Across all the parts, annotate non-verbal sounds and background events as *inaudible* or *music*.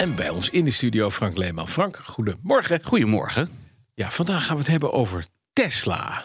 En bij ons in de studio Frank Leeman. Frank, goedemorgen. Goedemorgen. Ja, vandaag gaan we het hebben over Tesla.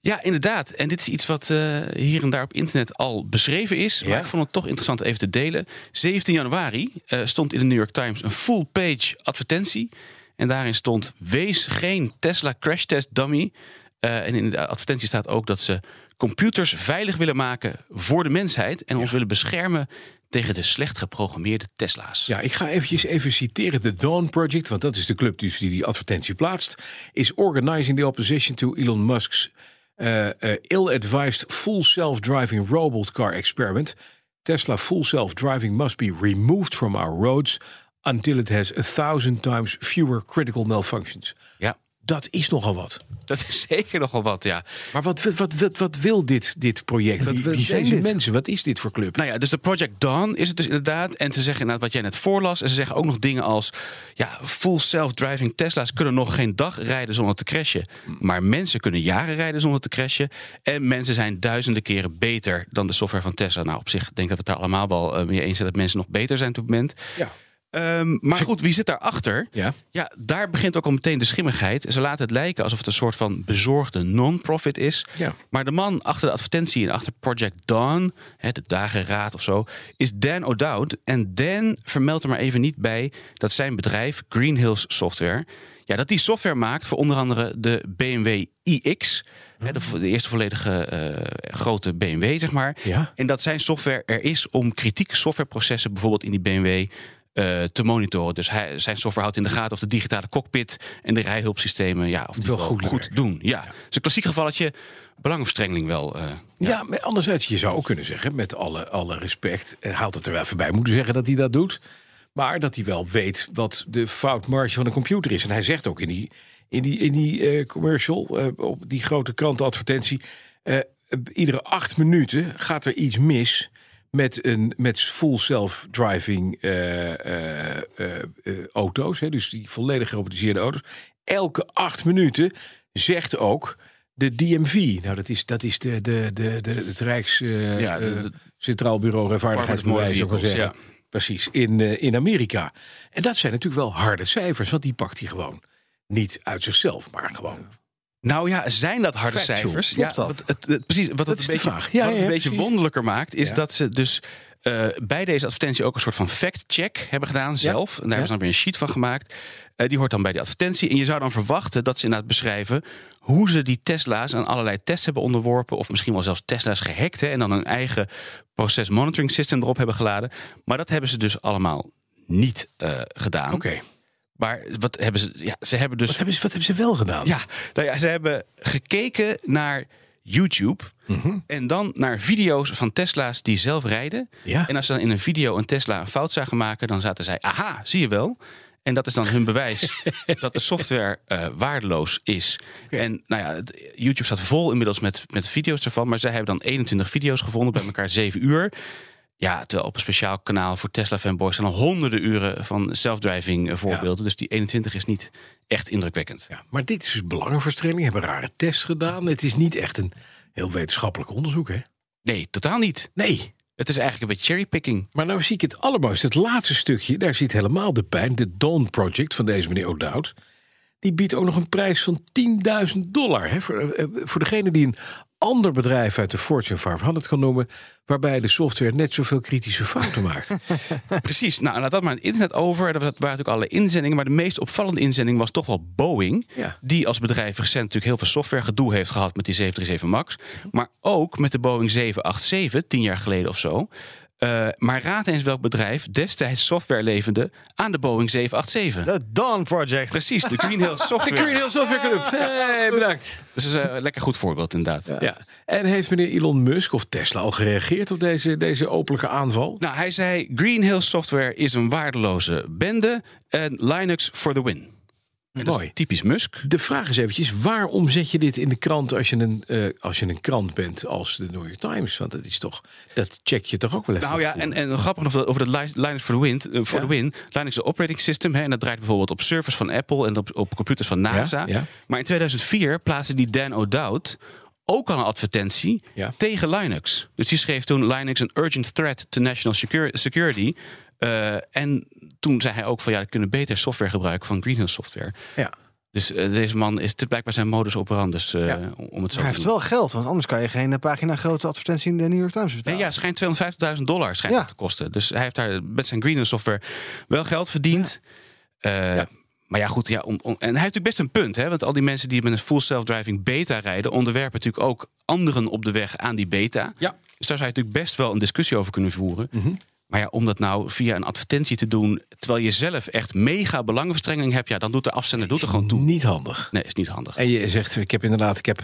Ja, inderdaad. En dit is iets wat eh, hier en daar op internet al beschreven is. Ja. Maar ik vond het toch interessant even te delen. 17 januari eh, stond in de New York Times een full-page advertentie. En daarin stond: Wees geen Tesla crash test dummy. Eh, en in de advertentie staat ook dat ze computers veilig willen maken voor de mensheid. En ons willen beschermen tegen de slecht geprogrammeerde Tesla's. Ja, ik ga eventjes even citeren. De Dawn Project, want dat is de club die die advertentie plaatst, is organizing the opposition to Elon Musk's uh, uh, ill-advised full self-driving robot car experiment. Tesla full self-driving must be removed from our roads until it has a thousand times fewer critical malfunctions. Ja, Dat is nogal wat. Dat is zeker nogal wat, ja. Maar wat, wat, wat, wat, wat wil dit, dit project? Wat, Wie- wat wie zijn deze dit? mensen? Wat is dit voor club? Nou ja, dus de Project Dawn is het dus inderdaad. En ze zeggen inderdaad wat jij net voorlas. En ze zeggen ook nog dingen als... ja, full self-driving Tesla's kunnen nog geen dag rijden zonder te crashen. Maar mensen kunnen jaren rijden zonder te crashen. En mensen zijn duizenden keren beter dan de software van Tesla. Nou, op zich denk ik dat we het daar allemaal wel eh, mee eens zijn... dat mensen nog beter zijn op het moment. Ja. Ehm, maar goed, wie zit daarachter? Ja. Ja, daar begint ook al meteen de schimmigheid. Ze laten het lijken alsof het een soort van bezorgde non-profit is. Ja. Maar de man achter de advertentie en achter Project Dawn, hè, de dageraad of zo, is Dan O'Dowd. En Dan vermeldt er maar even niet bij dat zijn bedrijf, Green Hills Software, ja, dat die software maakt voor onder andere de BMW iX. Hè, de, vo- de eerste volledige eh, grote BMW, zeg maar. Ja. En dat zijn software er is om kritieke softwareprocessen, bijvoorbeeld in die BMW, eh, te monitoren. Dus hij, zijn software houdt in de gaten of de digitale cockpit en de rijhulpsystemen ja, of die Wel goed doen. Ja. Het is een klassiek gevalletje belangenverstrengeling wel. eh. Ja, maar anderzijds, je zou ook kunnen zeggen, met alle, alle respect, hij had het er wel voorbij moeten zeggen dat hij dat doet. Maar dat hij wel weet wat de foutmarge van een computer is. En hij zegt ook in die, in die, in die eh, commercial, eh, op die grote krantenadvertentie, eh, iedere acht minuten gaat er iets mis met, een, met full self-driving eh, eh, eh, auto's. Hè, dus die volledig gerobotiseerde auto's. Elke acht minuten zegt ook de DMV. Nou, dat is, dat is de, de, de, de, het Rijks Ja, de- Centraal Bureau Vehicles, zeggen. Precies, in, in Amerika. En dat zijn natuurlijk wel harde cijfers, want die pakt hij gewoon niet uit zichzelf, maar gewoon. Nou ja, zijn dat harde Factual. cijfers? Klopt ja, dat? wat het, het- precies. Wat het een beetje, vraag. Ja, wat het ja, een beetje wonderlijker maakt, is Ja. dat ze dus eh, bij deze advertentie ook een soort van fact-check hebben gedaan zelf. En daar hebben ze dan weer een sheet van gemaakt. Eh, die hoort dan bij die advertentie. En je zou dan verwachten dat ze inderdaad beschrijven hoe ze die Tesla's aan allerlei tests hebben onderworpen. Of misschien wel zelfs Tesla's gehackt. Hè, en dan een eigen proces monitoring system erop hebben geladen. Maar dat hebben ze dus allemaal niet eh, gedaan. Oké, Maar wat hebben ze? Ja, ze hebben dus wat, hebben ze, wat hebben ze wel gedaan? ja, nou ja, ze hebben gekeken naar YouTube. Mhm. En dan naar video's van Tesla's die zelf rijden. Ja. En als ze dan in een video een Tesla een fout zagen maken, dan zaten zij, aha, zie je wel. En dat is dan hun bewijs *laughs* dat de software eh, waardeloos is. En nou ja, YouTube staat vol inmiddels met, met video's ervan. Maar zij hebben dan 21 video's gevonden, bij elkaar 7 uur. Ja, terwijl op een speciaal kanaal voor Tesla fanboys zijn al honderden uren van self-driving eh, voorbeelden. Dus die 21 is niet echt indrukwekkend. Ja, maar dit is dus belangenverstrengeling. Hebben rare tests gedaan. Het is niet echt een heel wetenschappelijk onderzoek, hè? Nee, totaal niet. Nee. Het is eigenlijk een beetje cherrypicking. Maar nou zie ik het allermooiste. Het laatste stukje, daar zit helemaal de pijn. De Dawn Project van deze meneer O'Dowd. Die biedt ook nog een prijs van 10.000 dollar. Hè, voor, eh, voor degene die een ander bedrijf uit de Fortune 500 kan noemen. Waarbij de software net zoveel kritische fouten maakt. *laughs* Precies. Nou, laat dat maar het internet over. Dat waren natuurlijk alle inzendingen. Maar de meest opvallende inzending was toch wel Boeing. Ja. Die als bedrijf recent natuurlijk heel veel software gedoe heeft gehad met die 737 MAX. Maar ook met de Boeing 787, tien jaar geleden of zo. Eh, maar raad eens welk bedrijf destijds software leverde aan de Boeing 787. De Dawn Project. Precies, de Green Hill *laughs* De Software. Green Hill Software Club. Hey, bedankt. Dus dat is een lekker goed voorbeeld inderdaad. Ja. En heeft meneer Elon Musk of Tesla al gereageerd op deze, deze openlijke aanval? Nou, hij zei: Green Hill Software is een waardeloze bende en Linux for the win. Dat is Mooi. typisch Musk. De vraag is eventjes, waarom zet je dit in de krant als je een, eh, als je een krant bent als de New York Times? Want dat is toch, dat check je toch ook wel even. Nou ja, en, en grappig nog over dat Li- Linux for the Win. eh, for Ja. the win. Linux is een operating system. Hè, en dat draait bijvoorbeeld op servers van Apple en op, op computers van NASA. ja. Maar in 2004 plaatste die Dan O'Dowd ook al een advertentie tegen Linux. Dus die schreef toen Linux een urgent threat to national secur- security. Eh, en toen zei hij ook van ja, we kunnen beter software gebruiken van Greenhouse software. Ja. Dus eh, deze man is dit blijkbaar zijn modus operandus eh, Ja. om het zo Hij te heeft doen. wel geld, want anders kan je geen eh, pagina grote advertentie in de New York Times Nee, betalen. ja, schijnt 250.000 dollar schijnt Ja. te kosten. Dus hij heeft daar met zijn Greenhouse software wel geld verdiend. Eh, Ja. Maar ja, goed. Ja, om, om- en hij heeft natuurlijk best een punt. Hè? Want al die mensen die met een full self-driving beta rijden... onderwerpen natuurlijk ook anderen op de weg aan die beta. Ja. Dus daar zou je natuurlijk best wel een discussie over kunnen voeren. Mhm. Maar ja, om dat nou via een advertentie te doen... terwijl je zelf echt mega belangenverstrengeling hebt... ja, dan doet de afzender doet er gewoon toe. Niet handig. Nee, is niet handig. En je zegt, ik heb inderdaad, ik heb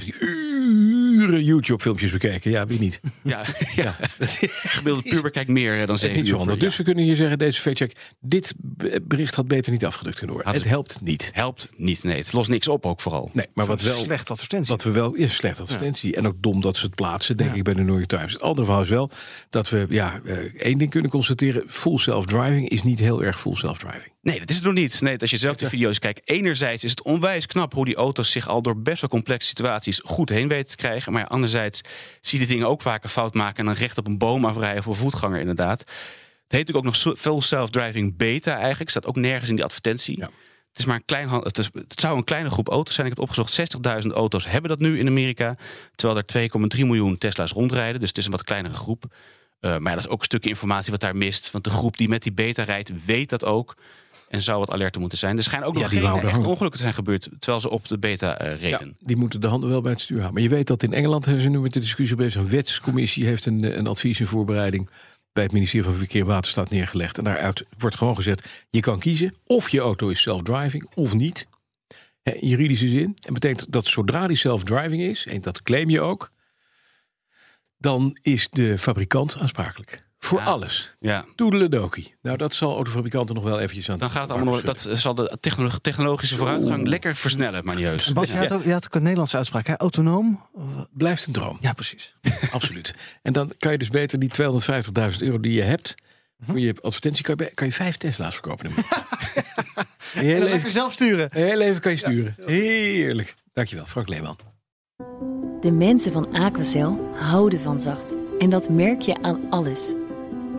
uren YouTube-filmpjes bekeken. Ja, wie niet? *laughs* Ja, ja. gemiddelde puber kijkt meer dan zeven niet zo uur per Dus we kunnen hier zeggen, deze factcheck, dit bericht had beter niet afgedrukt kunnen worden. Had Het helpt niet. Helpt niet. Nee, het lost niks op ook vooral. Nee, maar wat wel, Slecht advertentie. wat we wel is slechte advertentie. En ook dom dat ze het plaatsen, denk ik, bij de New York Times. Het andere verhaal is wel dat we ja, eh, één ding kunnen constateren. Full self-driving is niet heel erg full self-driving. Nee, dat is het nog niet. Nee, als je zelf de video's kijkt, enerzijds is het onwijs knap hoe die auto's zich al door best wel complexe situaties goed heen weten te krijgen. Maar ja, anderzijds zie je die dingen ook vaker fout maken en dan recht op een boom afrijden of een voetganger inderdaad. Het heet natuurlijk ook nog full self-driving beta eigenlijk. Staat ook nergens in die advertentie. Ja. Het, is maar een klein, het, is, het zou een kleine groep auto's zijn. Ik heb het opgezocht. 60.000 auto's hebben dat nu in Amerika. Terwijl er 2,3 miljoen Tesla's rondrijden. Dus het is een wat kleinere groep. Eh, maar ja, dat is ook een stukje informatie wat daar mist. Want de groep die met die beta rijdt, weet dat ook. En zou wat alerter moeten zijn. Er schijnen ook nog geen echt ongelukken te zijn gebeurd. Terwijl ze op de beta eh, Ja, die moeten de handen wel bij het stuur houden. Maar je weet dat in Engeland hebben ze nu met de discussie bezig. Een wetscommissie heeft een, een advies in voorbereiding bij het ministerie van Verkeer en Waterstaat neergelegd. En daaruit wordt gewoon gezegd: je kan kiezen of je auto is self-driving of niet. In juridische zin. En betekent dat zodra die self-driving is, en dat claim je ook, dan is de fabrikant aansprakelijk. Voor Ja. alles. Ja. Toedeledokie. Nou, dat zal autofabrikanten nog wel eventjes aan Dan gaat het allemaal nog, dat zal de technolo- technologische vooruitgang lekker versnellen, maar niet. Bas, je, had ook, je had ook een Nederlandse uitspraak, hè? Autonoom? blijft een droom. Ja, precies. *laughs* Absoluut. En dan kan je dus beter die 250.000 euro die je hebt. Voor je advertentie kan je, kan je vijf Tesla's verkopen. *laughs* Heel En dan even, zelf sturen. heel even kan je sturen. Heerlijk. Dankjewel, Frank Leeman. De mensen van Aquacel houden van zacht. En dat merk je aan alles.